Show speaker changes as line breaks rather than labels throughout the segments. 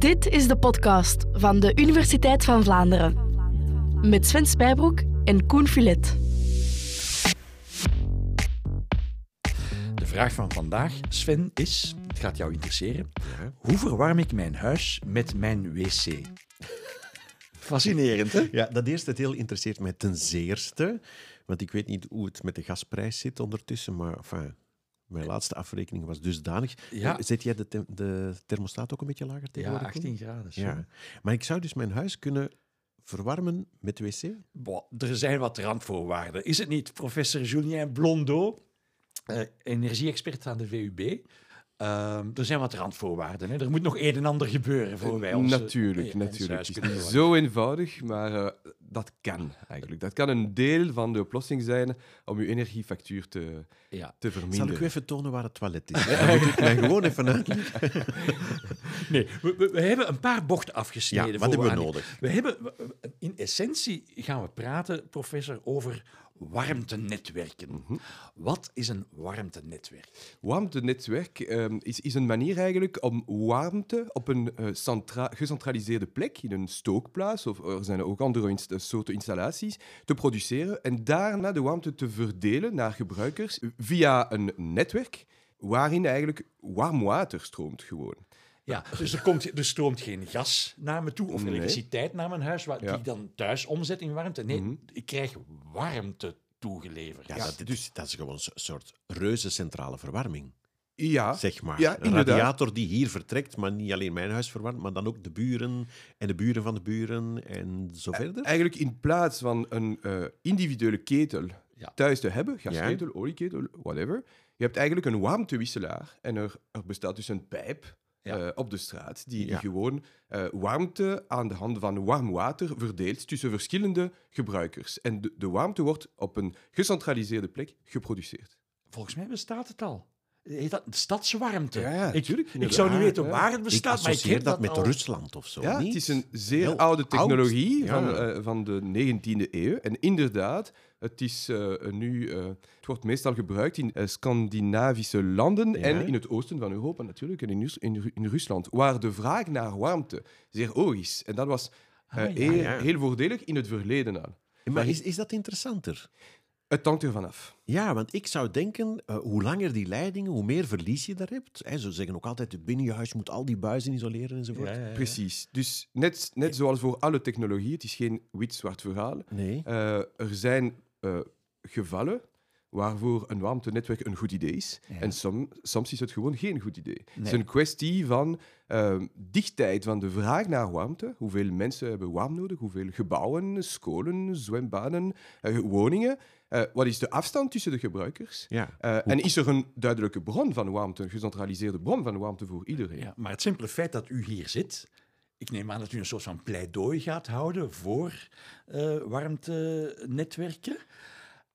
Dit is de podcast van de Universiteit van Vlaanderen. Met Sven Spijbroek en Koen Filet.
De vraag van vandaag, Sven, is, het gaat jou interesseren, hoe verwarm ik mijn huis met mijn wc? Fascinerend, hè?
Ja, dat eerste deel interesseert mij ten zeerste. Want ik weet niet hoe het met de gasprijs zit ondertussen, maar enfin, mijn laatste afrekening was dusdanig.
Ja.
Eh, Zet jij de, te- de thermostaat ook een beetje lager
Ja,
tegenwoordig? Koen?
18 graden.
Ja. Maar ik zou dus mijn huis kunnen verwarmen met wc?
Boah, er zijn wat randvoorwaarden. Is het niet, professor Julien Blondeau, eh, energie-expert aan de VUB? Ehm, er zijn wat randvoorwaarden. Hè? Er moet nog een en ander gebeuren voor wij ons... eh,
Natuurlijk,
eh,
natuurlijk. Het is niet zo eenvoudig, maar eh, dat kan eigenlijk. Dat kan een deel van de oplossing zijn om uw energiefactuur te,
Ja.
te
Zal
verminderen.
ik u even tonen waar het toilet is? Dan moet ik mij gewoon even uitleggen.
Nee, we, we- we hebben een paar bochten afgesneden.
Ja, wat
voor
hebben we nodig?
We hebben, in essentie gaan we praten, professor, over warmtenetwerken.
Mhm.
Wat is een warmtenetwerk?
Warmtenetwerk ehm, is, is een manier eigenlijk om warmte op een centra- gecentraliseerde plek, in een stookplaats, of er zijn ook andere inst- soorten installaties, te produceren en daarna de warmte te verdelen naar gebruikers via een netwerk waarin eigenlijk warm water stroomt gewoon.
Ja, dus er, komt, er stroomt geen gas naar me toe of
Nee.
elektriciteit naar mijn huis, wat die
Ja. Mhm.
ik dan thuis omzet in warmte. Nee, ik krijg warmte toegeleverd.
Ja, dat, dus, dat is gewoon een soort reuze centrale verwarming,
Ja,
zeg maar.
Ja,
een
inderdaad.
radiator die hier vertrekt, maar niet alleen mijn huis verwarmt, maar dan ook de buren en de buren van de buren en zo verder.
Eigenlijk in plaats van een eh, individuele ketel
Ja.
thuis te hebben, gasketel, olieketel, whatever, je hebt eigenlijk een warmtewisselaar en er, er bestaat dus een pijp
Ja.
eh, op de straat die, die
Ja.
gewoon eh, warmte aan de hand van warm water verdeelt tussen verschillende gebruikers. En de, de warmte wordt op een gecentraliseerde plek geproduceerd.
Volgens mij bestaat het al. Heet dat stadswarmte?
Ja, ja,
ik, zou niet weten waar het
ik
bestaat, maar ik
associeer
heb
dat met
al.
Rusland of zo.
Ja,
niet?
het is een zeer
Heel
oude
oud.
technologie
Ja.
van, eh, van de 19e eeuw. En inderdaad, het, is, eh, nu, eh, het wordt meestal gebruikt in Scandinavische landen
Ja.
en in het oosten van Europa natuurlijk, en in, Rus- in, Ru- in Rusland, waar de vraag naar warmte zeer hoog is. En dat was eh,
Ah, ja,
heel,
ja.
heel voordelig in het verleden al.
Maar is, is dat interessanter?
Het hangt ervan af.
Ja, want ik zou denken, eh, hoe langer die leidingen, hoe meer verlies je daar hebt. Hè, ze zeggen ook altijd, het binnenhuis moet al die buizen isoleren enzovoort.
Ja, ja, ja.
Precies. Dus net, net zoals voor alle technologie, het is geen wit-zwart verhaal.
Nee.
Eh, er zijn eh, gevallen waarvoor een warmtenetwerk een goed idee is.
Ja.
En som- soms is het gewoon geen goed idee. Het is een kwestie van eh, dichtheid van de vraag naar warmte. Hoeveel mensen hebben warm nodig? Hoeveel gebouwen, scholen, zwembaden, eh, woningen? Eh, wat is de afstand tussen de gebruikers?
Ja.
Eh, en is er een duidelijke bron van warmte, een gecentraliseerde bron van warmte voor iedereen?
Ja, maar het simpele feit dat u hier zit, ik neem aan dat u een soort van pleidooi gaat houden voor warmtenetwerken.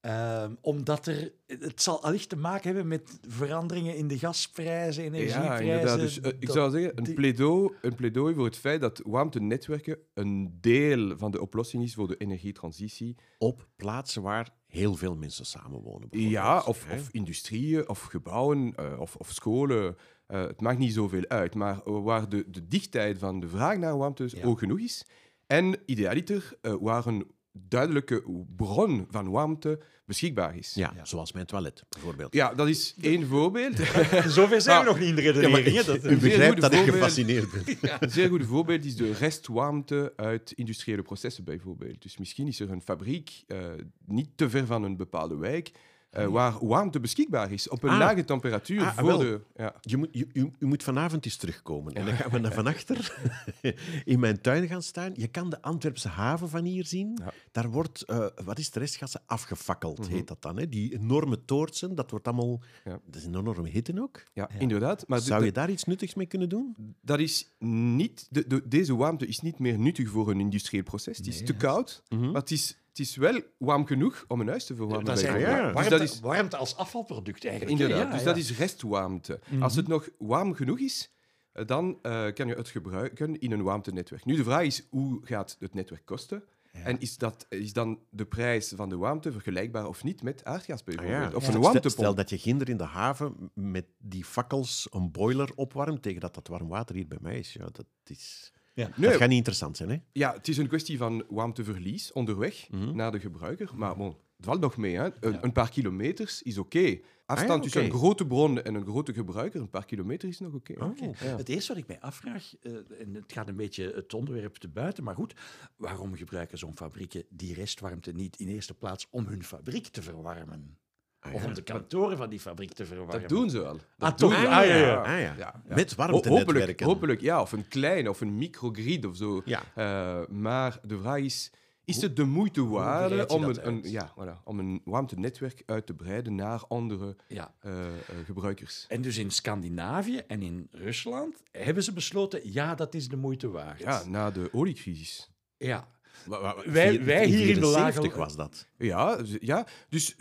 Ehm, omdat er, het zal allicht te maken hebben met veranderingen in de gasprijzen,
Ja,
energieprijzen.
inderdaad. Dus, eh, ik zou zeggen, een,
die-
pleidooi, een pleidooi voor het feit dat warmtenetwerken een deel van de oplossing is voor de energietransitie.
Op plaatsen waar heel veel mensen samenwonen. bijvoorbeeld,
Ja, of, of industrieën, of gebouwen, eh, of, of scholen. Eh, het maakt niet zoveel uit, maar waar de, de dichtheid van de vraag naar warmte
Ja.
hoog genoeg is. En idealiter eh, waar een duidelijke bron van warmte beschikbaar is.
Ja, zoals mijn toilet, bijvoorbeeld.
Ja, dat is één voorbeeld.
Zover zijn we nog niet in de
Ja,
redenering. dat,
u begrijpt dat ik gefascineerd ben.
Een zeer goed voorbeeld is de restwarmte uit industriële processen bijvoorbeeld. Dus misschien is er een fabriek eh, niet te ver van een bepaalde wijk eh, waar warmte beschikbaar is op een
Ah.
lage temperatuur
Ah,
voor
wel.
de... Ja.
Je moet, je, u, moet vanavond eens terugkomen. En dan gaan we naar van achter in mijn tuin gaan staan. Je kan de Antwerpse haven van hier zien.
Ja.
Daar wordt, eh, wat is de restgassen, afgefakkeld, heet dat dan. Hè? Die enorme toortsen, dat wordt allemaal...
Ja.
Dat is een enorme hitte ook.
Ja, inderdaad. Maar
Zou je daar iets nuttigs mee kunnen doen?
dat is niet, de, de- deze warmte is niet meer nuttig voor een industrieel proces. Het is te koud, maar het is, het is wel warm genoeg om een huis te verwarmen.
dat zijn
ja.
warmte,
Dus dat is,
warmte als afvalproduct eigenlijk.
inderdaad,
Ja,
dus
ja.
dat is restwarmte. Als het nog warm genoeg is, eh, dan eh, kan je het gebruiken in een warmtenetwerk. Nu, de vraag is, hoe gaat het netwerk kosten? En is, dat, is dan de prijs van de warmte vergelijkbaar of niet met aardgas
Ah,
bijvoorbeeld?
ja.
Of
Stel-
een
Stel,
warmtepomp?
dat je ginder in de haven met die fakkels een boiler opwarmt tegen dat dat warm water hier bij mij is. Ja, dat, is...
Ja.
Nee,
dat gaat niet interessant zijn, hè?
Ja, het is een kwestie van warmteverlies onderweg
Mhm.
naar de gebruiker. Maar bon, het valt nog mee. Hè. Een,
Ja.
een paar kilometers is oké. Afstand tussen
oké.
een grote bron en een grote gebruiker, een paar kilometer is nog oké. Ja.
Het eerste wat ik mij afvraag, eh, en het gaat een beetje het onderwerp te buiten, maar goed, waarom gebruiken zo'n fabrieken die restwarmte niet in eerste plaats om hun fabriek te verwarmen?
Ah,
Of om de kantoren van die fabriek te verwarmen?
Dat doen ze wel. Dat
Ah,
doen.
Ah, ja, ja.
Ah, ja. Met warmtenetwerken.
hopelijk, hopelijk, ja. Of een klein, of een microgrid of zo.
Ja.
Eh, maar de vraag is, is het de moeite waard om een, ja, voilà, om een warmtenetwerk uit te breiden naar andere
Ja.
eh, eh, gebruikers?
En dus in Scandinavië en in Rusland hebben ze besloten, ja, dat is de moeite waard.
Ja, na de oliecrisis.
Ja.
Wa- wa-
Wij- hier in de lage-
74 was dat.
Ja, ja dus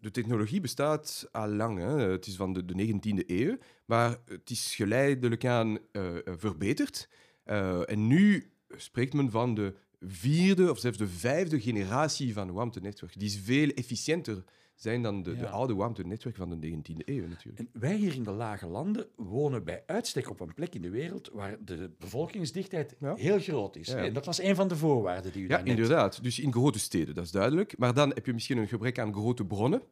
de technologie bestaat al lang. Hè. Het is van de, de 19e eeuw, maar het is geleidelijk aan eh, verbeterd. Eh, en nu spreekt men van de vierde of zelfs de vijfde generatie van warmtenetwerk. Die is veel efficiënter zijn dan de, de
Ja.
oude warmtenetwerk van de 19e eeuw natuurlijk.
En wij hier in de lage landen wonen bij uitstek op een plek in de wereld waar de bevolkingsdichtheid
Ja.
heel groot is.
Ja.
En dat was een van de voorwaarden die u
Ja, inderdaad. Dus in grote steden, dat is duidelijk. Maar dan heb je misschien een gebrek aan grote bronnen.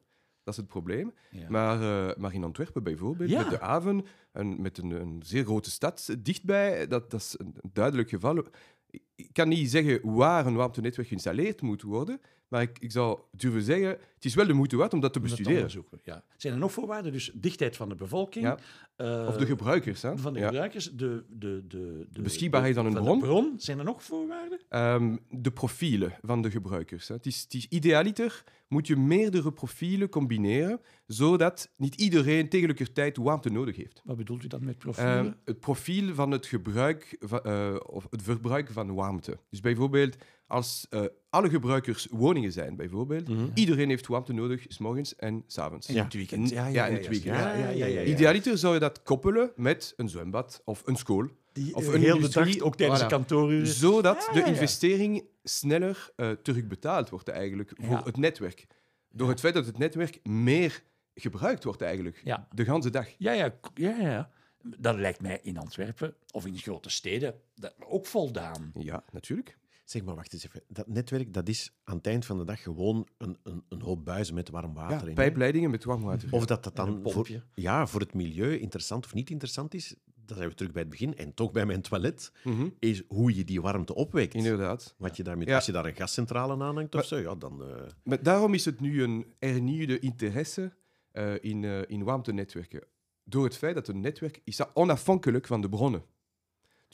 Dat is het probleem.
Ja.
Maar, eh, maar in Antwerpen bijvoorbeeld,
Ja.
met de haven, en met een, een zeer grote stad dichtbij, dat, dat is een duidelijk geval. Ik- Ik kan niet zeggen waar een warmtenetwerk geïnstalleerd moet worden, maar ik, ik zou durven zeggen, het is wel de moeite waard om dat te bestuderen.
Ja. Zijn er nog voorwaarden? Dus dichtheid van de bevolking.
Ja.
eh,
Of de gebruikers. Hè?
Van de
Ja.
gebruikers. De, de, de, de,
beschikbaarheid van een bron.
bron. Zijn er nog voorwaarden?
Ehm, de profielen van de gebruikers. Hè. Het, is, het is idealiter moet je meerdere profielen combineren, zodat niet iedereen tegelijkertijd warmte nodig heeft.
Wat bedoelt u dan met profielen?
Ehm, het profiel van het gebruik van, eh, of het verbruik van warmte. Dus bijvoorbeeld als eh, alle gebruikers woningen zijn, bijvoorbeeld,
Mhm.
iedereen heeft warmte nodig, s morgens en s avonds.
in het weekend.
Ja, ja, in het weekend.
Ja, ja, ja, ja, ja.
Idealiter zou je dat koppelen met een zwembad of een school.
Die,
Of
eh,
een
heel de dag, ook tijdens
Voilà.
de kantooruren.
Zodat
Ja,
de investering sneller eh, terugbetaald wordt eigenlijk voor
Ja.
het netwerk. Door het feit dat het netwerk meer gebruikt wordt eigenlijk.
Ja.
De ganse dag.
Ja, ja, ja, ja. Dat lijkt mij in Antwerpen of in grote steden dat ook voldaan.
Ja, natuurlijk.
Zeg maar, wacht eens even. Dat netwerk dat is aan het eind van de dag gewoon een, een, een hoop buizen met warm water
Ja,
in.
pijpleidingen met warm water.
Of dat dat dan
een
voor,
pompje.
ja, voor het milieu interessant of niet interessant is, dat zijn we terug bij het begin. En toch bij mijn toilet,
Mhm,
is hoe je die warmte opwekt.
Inderdaad.
Wat je daarmee,
Ja.
Als je daar een gascentrale aanhangt of
Maar-
zo, ja, dan... eh,
Maar daarom is het nu een hernieuwde interesse eh, in, eh in warmtenetwerken. Door het feit dat een netwerk is onafhankelijk van de bronnen.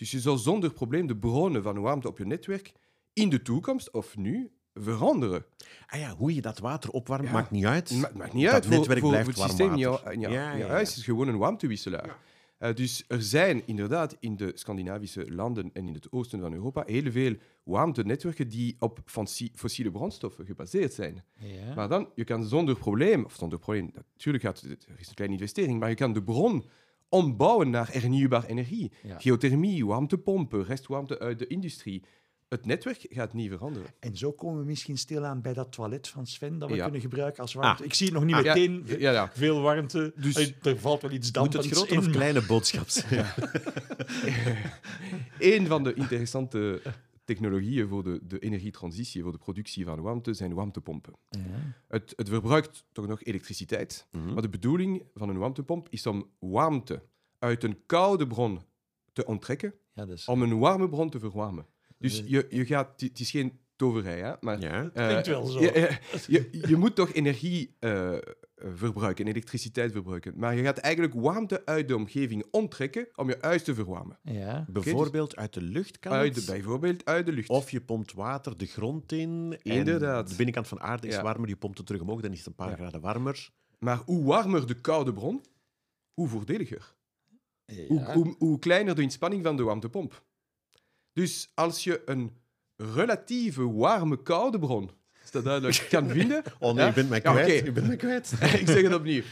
Dus je zal zonder probleem de bronnen van warmte op je netwerk in de toekomst of nu veranderen.
Ah ja, hoe je dat water opwarmt,
Ja.
maakt niet uit.
Het ma- maakt niet
Dat
uit. Voor,
netwerk
voor,
blijft
voor het
warm
systeem in jouw,
water.
in jouw-
Ja,
huis is gewoon een warmtewisselaar. Eh, dus er zijn inderdaad in de Scandinavische landen en in het oosten van Europa heel veel warmtenetwerken die op fossiele brandstoffen gebaseerd zijn.
Ja.
Maar dan, je kan zonder probleem, of zonder probleem, natuurlijk gaat het, er is een kleine investering, maar je kan de bron ombouwen naar hernieuwbare energie.
Ja.
Geothermie, warmtepompen, restwarmte uit de industrie. Het netwerk gaat niet veranderen.
En zo komen we misschien stilaan bij dat toilet van Sven dat we
Ja.
kunnen gebruiken als warmte.
Ah.
Ik zie het nog niet
Ah,
meteen.
ja, ja.
Veel warmte.
Dus-
er valt wel iets
Moet
dampends
het grote
in.
of kleine boodschap zijn?
Een van de interessante technologieën voor de, de energietransitie, voor de productie van warmte, zijn warmtepompen.
Ja.
Het, het verbruikt toch nog elektriciteit,
Mhm.
maar de bedoeling van een warmtepomp is om warmte uit een koude bron te onttrekken,
Ja,
om een warme bron te verwarmen. Dus je, je gaat, het is geen toverij, hè, maar
Ja.
eh,
Klinkt wel zo.
Je, je, moet toch energie eh, verbruiken, elektriciteit verbruiken. Maar je gaat eigenlijk warmte uit de omgeving onttrekken om je huis te verwarmen.
Ja.
Bijvoorbeeld uit de lucht kan
Uit
het.
de, bijvoorbeeld uit de lucht.
Of je pompt water de grond in. en
Inderdaad.
De binnenkant van aarde is
Ja.
warmer, je pompt het terug omhoog, dan is het een paar
Ja.
graden warmer.
Maar hoe warmer de koude bron, hoe voordeliger. Hoe, hoe, hoe kleiner de inspanning van de warmtepomp. Dus als je een relatieve warme koude bron, is dat duidelijk, kan vinden...
Oh nee,
Ja?
je bent mij
Ja,
kwijt.
oké.
Je bent mij kwijt.
ik zeg het opnieuw.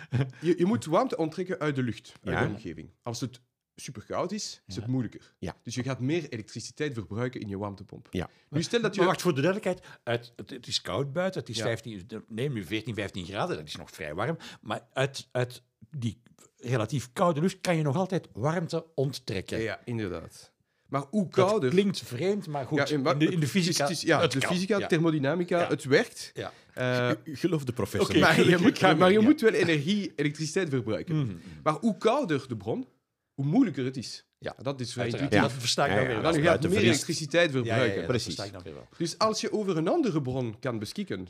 Je, je moet warmte onttrekken uit de lucht, uit
Ja.
de omgeving. Als het super koud is, is
Ja.
het moeilijker.
Ja.
Dus je gaat meer elektriciteit verbruiken in je warmtepomp.
Ja.
Nu stel dat je...
Maar wacht, voor de duidelijkheid. Uit, het, het is koud buiten. Het is
Ja.
15, nee, nu 14, 15 graden. Dat is nog vrij warm. Maar uit, uit die relatief koude lucht kan je nog altijd warmte onttrekken.
Ja, inderdaad. Maar hoe
Dat
kouder...
klinkt vreemd, maar goed.
Ja,
in, de, in fysica...
het ja,
het
de
kan.
fysica,
Ja.
thermodynamica,
Ja.
het werkt.
Ja.
Eh,
Geloof de professor.
Maar je, moet,
ga
maar je
mee, ja.
moet wel energie, elektriciteit verbruiken.
Mhm.
Maar hoe kouder de bron, hoe moeilijker het is.
Ja.
Dat is vrij intuïtief.
Dat versta ik
Ja,
dan
ja,
weer
ja,
wel.
Dan gaat meer elektriciteit
Ja, ja, ja,
verbruiken.
dat
precies.
versta ik dan weer wel.
Dus als je over een andere bron kan beschikken,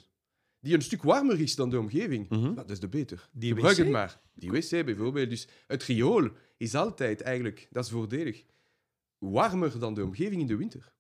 die een stuk warmer is dan de omgeving,
Mhm.
dat is de beter.
Die
Gebruik
wc?
het maar. Die wc bijvoorbeeld. Dus het riool is altijd eigenlijk, dat is voordelig, warmer dan de omgeving in de winter.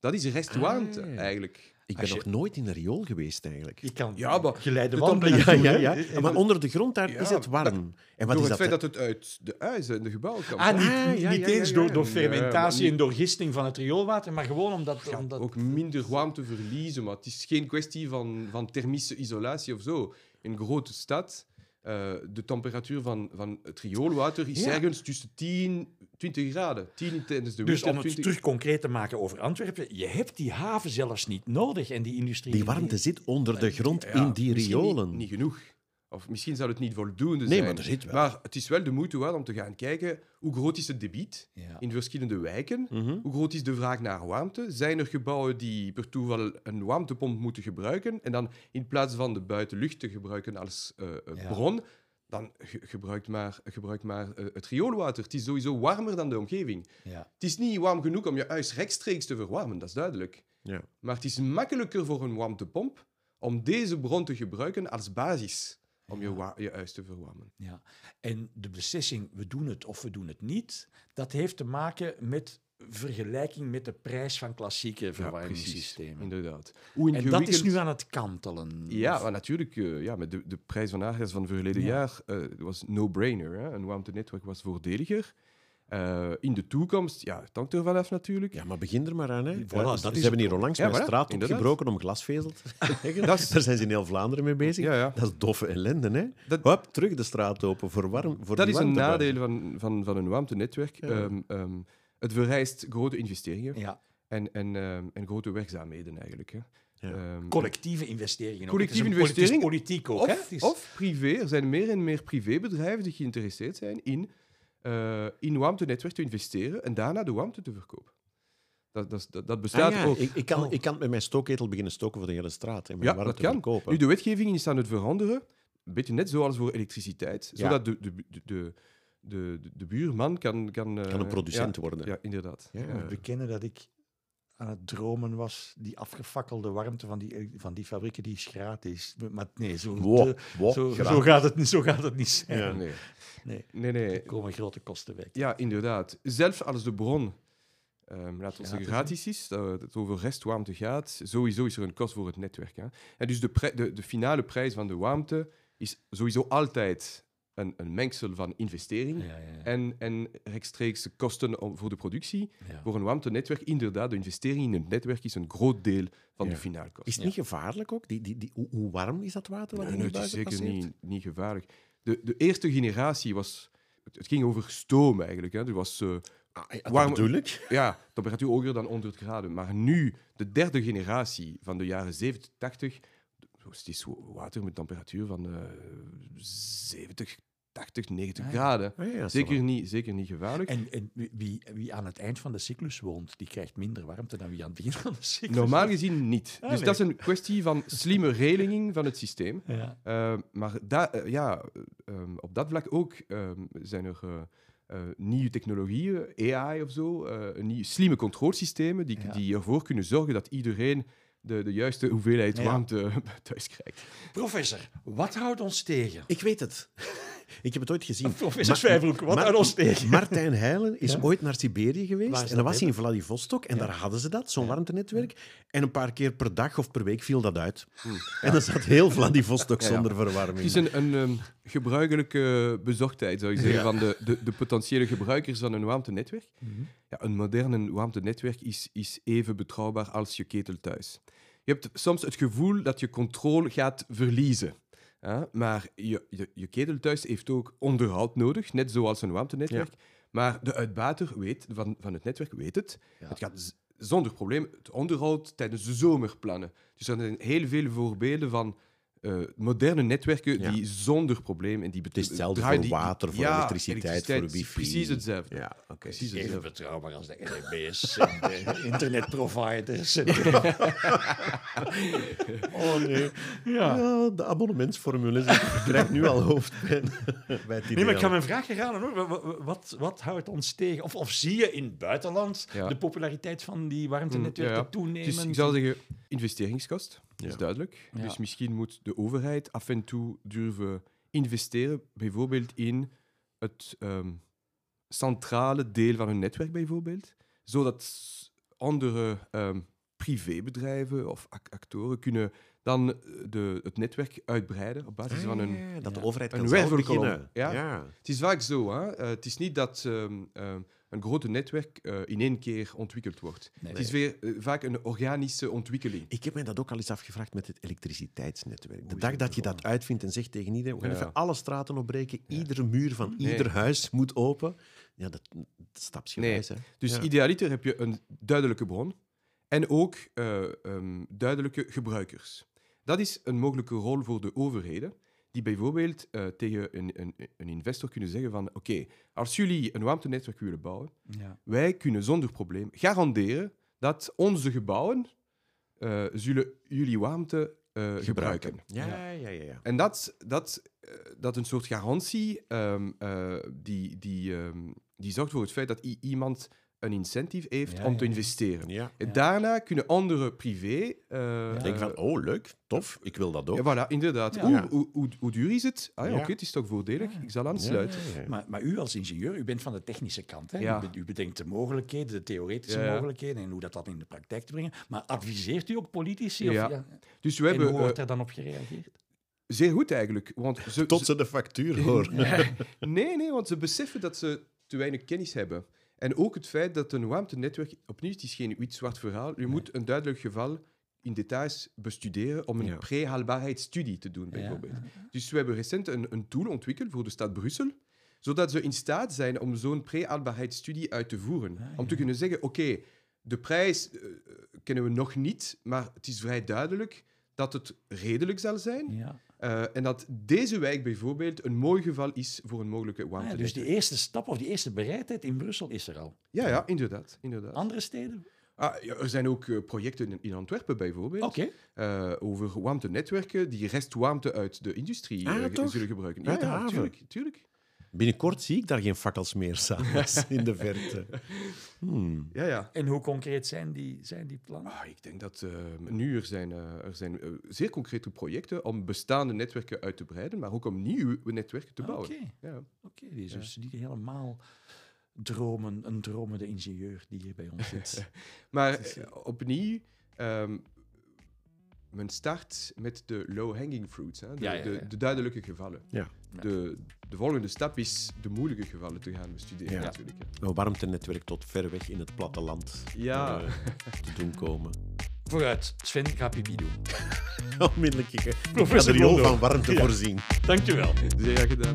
Dat is restwarmte
Ah, ja.
eigenlijk.
Ik ben
je-
nog nooit in een riool geweest, eigenlijk.
Je kan
Ja, maar
geleide
de
wandelen
Ja, ja, ja. Maar onder de grond daar
Ja,
is het warm. En wat
Door
is
het
dat?
feit dat het uit de huizen en de gebouwen komt.
Ah, niet,
Ah,
niet-
ja,
niet
ja,
eens door, door
Ja,
fermentatie en door gisting van het rioolwater, maar gewoon omdat...
gaat
omdat
ook minder warmte verliezen, maar het is geen kwestie van, van thermische isolatie of zo. In een grote stad, eh, de temperatuur van, van het rioolwater is
Ja.
ergens tussen 10 20 graden. 10 tijdens de
dus om het
20
terug concreet te maken over Antwerpen, je hebt die haven zelfs niet nodig en die industrie...
Die warmte zit onder de grond
Ja,
in die riolen.
Niet, niet genoeg. Of misschien zou het niet voldoende
Nee,
zijn.
maar er zit wel.
Maar het is wel de moeite waard om te gaan kijken hoe groot is het debiet
Ja.
in verschillende wijken.
Mhm.
Hoe groot is de vraag naar warmte? Zijn er gebouwen die per toeval een warmtepomp moeten gebruiken en dan in plaats van de buitenlucht te gebruiken als eh, eh,
Ja.
bron, dan ge- gebruik maar, gebruik maar eh, het rioolwater. Het is sowieso warmer dan de omgeving.
Ja.
Het is niet warm genoeg om je huis rechtstreeks te verwarmen, dat is duidelijk.
Ja.
Maar het is makkelijker voor een warmtepomp om deze bron te gebruiken als basis om je, je huis te verwarmen.
Ja, en de beslissing, we doen het of we doen het niet, dat heeft te maken met vergelijking met de prijs van klassieke verwarmingssystemen.
Inderdaad. Hoe
en dat is nu aan het kantelen.
Ja, maar natuurlijk, eh, ja, met de, de prijs van aardgas van verleden
Ja.
jaar eh, was no-brainer. Een warmtenetwerk was voordeliger. Eh, in de toekomst, ja, het hangt er vanaf natuurlijk.
Ja, maar begin er maar aan. Hè.
Voilà,
Ja,
dat
ze
is
hebben hier onlangs
Ja,
mijn
voilà,
straat
inderdaad.
opgebroken om glasvezel te leggen.
Dat is-
Daar zijn ze in heel Vlaanderen mee bezig.
Ja, ja.
Dat is doffe ellende. Hè?
Dat-
Hop, terug de straat open voor warm. Voor
Dat is een nadeel van, van, van een warmtenetwerk.
Ja.
Ehm, ehm, het vereist grote investeringen
Ja,
en, en, ehm, en grote werkzaamheden eigenlijk. Hè.
Ja.
Ehm,
collectieve investeringen. ook.
Collectieve
Het is een
investering.
Politiek, ook, hè?
Of,
is-
of privé. Er zijn meer en meer privébedrijven die geïnteresseerd zijn in, eh in warmtenetwerk te investeren en daarna de warmte te verkopen. Dat, dat, is- dat,
Ah,
bestaat
ja,
ook.
ik, ik, kan,
Oh.
ik kan met mijn stookketel beginnen stoken voor de hele straat. En
Ja, dat kan.
verkopen.
Nu, de wetgeving is aan het veranderen. Een beetje net zoals voor elektriciteit.
Ja.
Zodat de, de, de, de, de, de buurman kan... Kan, eh,
kan een producent
ja,
worden.
Ja, inderdaad.
Ja,
Ik moet bekennen dat ik aan het dromen was, die afgefakkelde warmte van die, van die fabrieken, die is gratis. Maar nee, zo,
Wow,
de-
wow,
zo, zo, gaat, het, niet- zo gaat het niet zijn.
Ja.
Nee.
Nee,
Nee, nee.
er komen grote kosten bij.
Ja, inderdaad. Zelfs als de bron, laten we zeggen,
Gratis,
is, dat het over restwarmte gaat, sowieso is er een kost voor het netwerk. Hè. En dus de, de, de finale prijs van de warmte is sowieso altijd een, een mengsel van investering
Ja, ja, ja.
en, en rechtstreekse kosten om, voor de productie.
Ja.
Voor een warmtenetwerk, inderdaad, de investering in het netwerk is een groot deel van
Ja.
de finale kost.
Is het niet gevaarlijk ook? Die, die, die, hoe, hoe warm is dat water wat
Nee,
in
nee, het is zeker
passeert?
niet, niet gevaarlijk. De, de eerste generatie was... Het, het ging over stoom eigenlijk. Hè. Er was... eh,
Ah, ja, dat
Warm- ja, temperatuur hoger dan 100 graden. Maar nu, de derde generatie van de jaren 70, 80, het is water met temperatuur van eh 70, 80, 90
Ah, ja.
graden.
Ah, ja,
Zeker niet, zeker niet gevaarlijk.
En, en wie- wie, aan het eind van de cyclus woont, die krijgt minder warmte dan wie aan het begin van de cyclus
Normaal gezien niet.
Ah,
dus
nee.
dat is een kwestie van slimme relinging van het systeem.
Ja.
Uh, maar da- eh, ja, eh, um, op dat vlak ook um, zijn er uh, uh, nieuwe technologieën, AI of zo, uh, nieuwe slimme controlesystemen die,
Ja.
die ervoor kunnen zorgen dat iedereen de, de juiste hoeveelheid
Ja.
warmte thuis krijgt.
Professor, wat houdt ons tegen?
Ik weet het. Ik heb het ooit gezien.
Professor Zwijbroek, wat houdt ons tegen?
Martijn Heilen is
Ja?
ooit naar Siberië geweest. En dan
dat,
was hij in Vladivostok. En daar hadden ze dat, zo'n
Ja.
warmtenetwerk. En een paar keer per dag of per week viel dat uit. En dan zat heel Vladivostok zonder verwarming.
Het is een, een um, gebruikelijke bezorgdheid, zou je zeggen,
Ja.
van de, de, de potentiële gebruikers van een warmtenetwerk.
Mhm.
Ja, een moderne warmtenetwerk is, is even betrouwbaar als je ketel thuis. Je hebt soms het gevoel dat je controle gaat verliezen. Ja, maar je, je, je ketel thuis heeft ook onderhoud nodig, net zoals een warmtenetwerk. Maar de uitbater weet, van, van het netwerk weet het.
Ja.
Het gaat zonder probleem het onderhoud tijdens de zomerplannen. Dus er zijn heel veel voorbeelden van eh, moderne netwerken
Ja.
die zonder probleem... En die
Het is hetzelfde voor
die-
water, voor
ja,
elektriciteit, voor wifi.
Precies hetzelfde.
Ja, oké.
Precies
Even
hetzelfde.
betrouwbaar als de NMB's en de internetproviders. En
Oh nee.
ja.
Ja, de abonnementsformules. Ik krijg nu al hoofdpijn bij het idee.
Nee, maar ik ga mijn vraag herhalen hoor. Wa- wa- Wat, wat, houdt ons tegen? Of, of zie je in het buitenland
Ja.
de populariteit van die warmtenetwerken
Mm, ja, ja.
toenemen?
Dus ik zou zeggen, investeringskost, dat is
Ja.
duidelijk.
Ja.
Dus misschien moet de overheid af en toe durven investeren, bijvoorbeeld in het ehm, centrale deel van hun netwerk, bijvoorbeeld. Zodat andere ehm, privébedrijven of ac- actoren kunnen dan eh, de, het netwerk uitbreiden op basis van een...
Ah, ja, dat de overheid
een
kan zelf beginnen.
Ja.
ja.
Het is vaak zo, hè? Eh, het is niet dat ehm, ehm, een grote netwerk eh, in één keer ontwikkeld wordt.
Nee.
Het is weer eh, vaak een organische ontwikkeling.
Ik heb mij dat ook al eens afgevraagd met het elektriciteitsnetwerk. De dag dat je dat uitvindt en zegt tegen iedereen, we gaan
Ja.
even alle straten opbreken, iedere muur van
Nee.
ieder huis moet open. Ja, dat, dat stapsgewijs. Hè.
Dus idealiter heb je een duidelijke bron en ook eh, ehm, duidelijke gebruikers. Dat is een mogelijke rol voor de overheden, die bijvoorbeeld eh, tegen een, een, een investor kunnen zeggen van oké, als jullie een warmtenetwerk willen bouwen,
Ja.
wij kunnen zonder probleem garanderen dat onze gebouwen eh, zullen jullie warmte eh, gebruiken.
Ja,
Ja.
ja, ja. ja.
En dat, dat, dat een soort garantie ehm, eh, die, die, ehm, die zorgt voor het feit dat iemand een incentive heeft
Ja,
om
ja,
te
ja.
investeren.
ja.
En
Ja.
Daarna kunnen andere privé... eh,
Denk van, oh leuk, tof, ik wil dat ook.
ja, voilà, inderdaad.
Ja.
Oeh,
Ja.
hoe, hoe, hoe duur is het? Ah ja,
Ja.
oké, het is toch voordelig. Ik zal
Ja,
aansluiten.
ja, ja.
Maar, maar u als ingenieur, u bent van de technische kant. Hè?
Ja.
U, be- u bedenkt de mogelijkheden, de theoretische
Ja, ja.
mogelijkheden en hoe dat, dat in de praktijk te brengen. Maar adviseert u ook politici?
Ja.
Of,
Dus we
En
hebben
hoe
eh,
wordt er dan op gereageerd?
zeer goed eigenlijk. Want ze,
Tot
ze-
ze de factuur horen.
nee, nee, want ze beseffen dat ze te weinig kennis hebben. En ook het feit dat een warmtenetwerk, opnieuw, het is geen wit-zwart verhaal, je moet een duidelijk geval in details bestuderen om een
Ja.
pre-haalbaarheidsstudie te doen, bijvoorbeeld.
Ja.
Dus we hebben recent een, een tool ontwikkeld voor de stad Brussel, zodat ze in staat zijn om zo'n pre-haalbaarheidsstudie uit te voeren.
Ah,
Om te kunnen zeggen, oké, de prijs eh, kennen we nog niet, maar het is vrij duidelijk dat het redelijk zal zijn.
Ja.
Eh, en dat deze wijk bijvoorbeeld een mooi geval is voor een mogelijke
Ah, ja,
warmte.
dus die eerste stap of die eerste bereidheid in Brussel is er al.
Ja, ja, inderdaad. inderdaad.
Andere steden?
Ah, ja, er zijn ook eh, projecten in, Antwerpen bijvoorbeeld
Oké.
eh, over warmtenetwerken die restwarmte uit de industrie
Ah,
zullen gebruiken. Ja, ja, tuurlijk, tuurlijk.
Binnenkort zie ik daar geen fakkels meer s'avonds in de verte. Hmm.
Ja, ja.
En hoe concreet zijn die, zijn die plannen?
Ah, ik denk dat eh, nu er zijn, eh, er zijn eh, zeer concrete projecten om bestaande netwerken uit te breiden, maar ook om nieuwe netwerken te
Ah,
bouwen.
Oké,
Ja.
oké. die is dus niet helemaal dromen, een dromende ingenieur die hier bij ons zit.
Maar
is,
opnieuw, ehm, men start met de low-hanging fruits, hè? De,
Ja, ja, ja.
De, de duidelijke gevallen. De, de volgende stap is de moeilijke gevallen te gaan bestuderen,
Ja.
natuurlijk. hè.
Een warmtenetwerk tot ver weg in het platteland
Ja.
eh, te doen komen.
Vooruit, Sven, ga pipi doen.
Onmiddellijk. Ik ga
Professor
de riool
Blondeau.
van warmte
Ja.
voorzien.
Dankjewel.
Zeer gedaan.